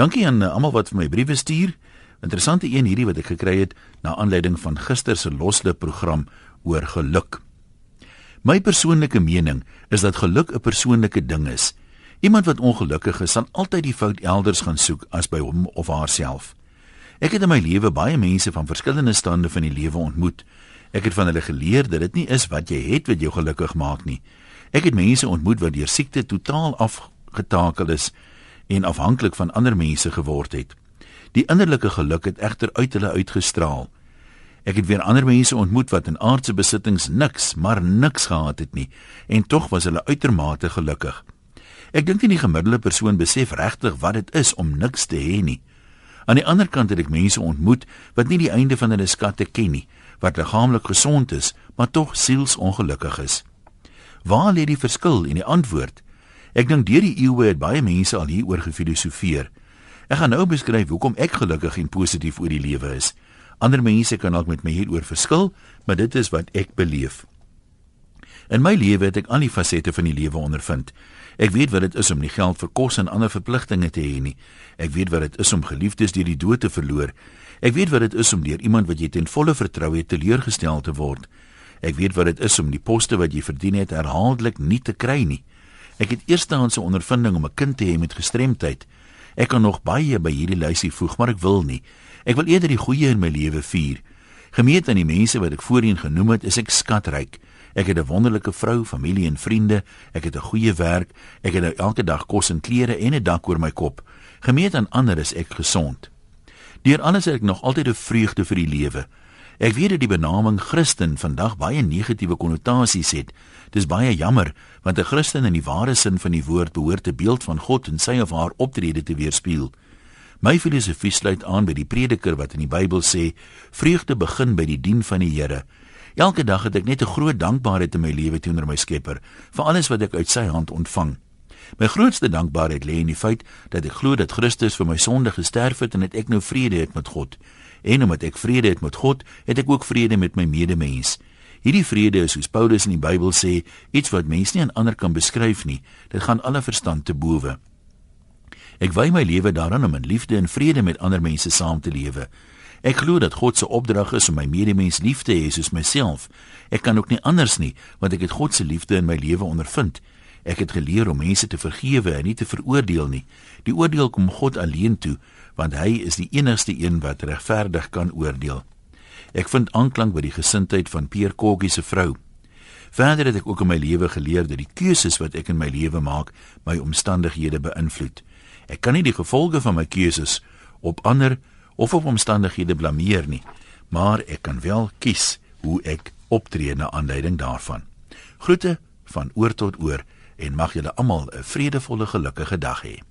Dankie aan uh, almal wat vir my briewe stuur. Interessante een hierdie wat ek gekry het na aanleiding van gister se loslip program oor geluk. My persoonlike mening is dat geluk 'n persoonlike ding is. Iemand wat ongelukkig is, sal altyd die fout elders gaan soek as by hom of haarself. Ek het in my lewe baie mense van verskillende stande van die lewe ontmoet. Ek het van hulle geleer dat dit nie is wat jy het wat jou gelukkig maak nie. Ek het mense ontmoet wat deur siekte totaal afgetakel is en afhanklik van ander mense geword het. Die innerlike geluk het egter uit hulle uitgestraal. Ek het weer ander mense ontmoet wat in aardse besittings niks, maar niks gehad het nie en tog was hulle uitermate gelukkig. Ek dink nie die gemiddelde persoon besef regtig wat dit is om niks te hê nie. Aan die ander kant het ek mense ontmoet wat nie die einde van hulle skatte ken nie, wat liggaamlik gesond is, maar tog sielsongelukkig is. Waar lê die verskil en die antwoord? Ek dink deur die eeue het baie mense al hieroor gefilosofeer. Ek gaan nou beskryf hoekom ek gelukkig en positief oor die lewe is. Ander mense kan dalk met my hieroor verskil, maar dit is wat ek beleef. In my lewe het ek al die fasette van die lewe ondervind. Ek weet wat dit is om nie geld vir kos en ander verpligtinge te hê nie. Ek weet wat dit is om geliefdes deur die dood te verloor. Ek weet wat dit is om deur iemand wat jy ten volle vertrou het teleurgestel te word. Ek weet wat dit is om die poste wat jy verdien het herhaaldelik nie te kry nie. Ek het eerstehandse ondervinding om 'n kind te hê met gestremdheid. Ek kan nog baie by hierdie lysie voeg, maar ek wil nie. Ek wil eerder die goeie in my lewe vier. Gemeet aan die mense wat ek voorheen genoem het, is ek skatryk. Ek het 'n wonderlike vrou, familie en vriende. Ek het 'n goeie werk. Ek het nou elke dag kos en klere en 'n dak oor my kop. Gemeet aan ander is ek gesond. Deur alles het ek nog altyd 'n vreugde vir die lewe. Ek weet dat die benaming Christen vandag baie negatiewe konnotasies het. Dis baie jammer, want 'n Christen in die ware sin van die woord behoort 'n beeld van God en sy of haar optrede te weerspieël. My filosofie sluit aan by die prediker wat in die Bybel sê: "Vreugde begin by die dien van die Here." Elke dag het ek net 'n groot dankbaarheid in my lewe teenoor my Skepper vir alles wat ek uit sy hand ontvang. My grootste dankbaarheid lê in die feit dat ek glo dat Christus vir my sonde gesterf het en dat ek nou vrede het met God. En omdat ek vrede het met God, het ek ook vrede met my medemens. Hierdie vrede is soos Paulus in die Bybel sê, iets wat mens nie aan ander kan beskryf nie. Dit gaan alle verstand te bowe. Ek wy my lewe daaraan om in liefde en vrede met ander mense saam te lewe. Ek glo dat God se opdrag is om my medemens lief te hê soos myself. Ek kan ook nie anders nie, want ek het God se liefde in my lewe ondervind. Ek het geleer om mense te vergewe en nie te veroordeel nie. Die oordeel kom God alleen toe, want hy is die enigste een wat regverdig kan oordeel. Ek vind aanklank by die gesindheid van Pierre Koggie se vrou. Verder het ek ook in my lewe geleer dat die keuses wat ek in my lewe maak, my omstandighede beïnvloed. Ek kan nie die gevolge van my keuses op ander of op omstandighede blameer nie, maar ek kan wel kies hoe ek optree na aanleiding daarvan. Groete van oor tot oor en mag julle almal 'n vredevolle gelukkige dag hê.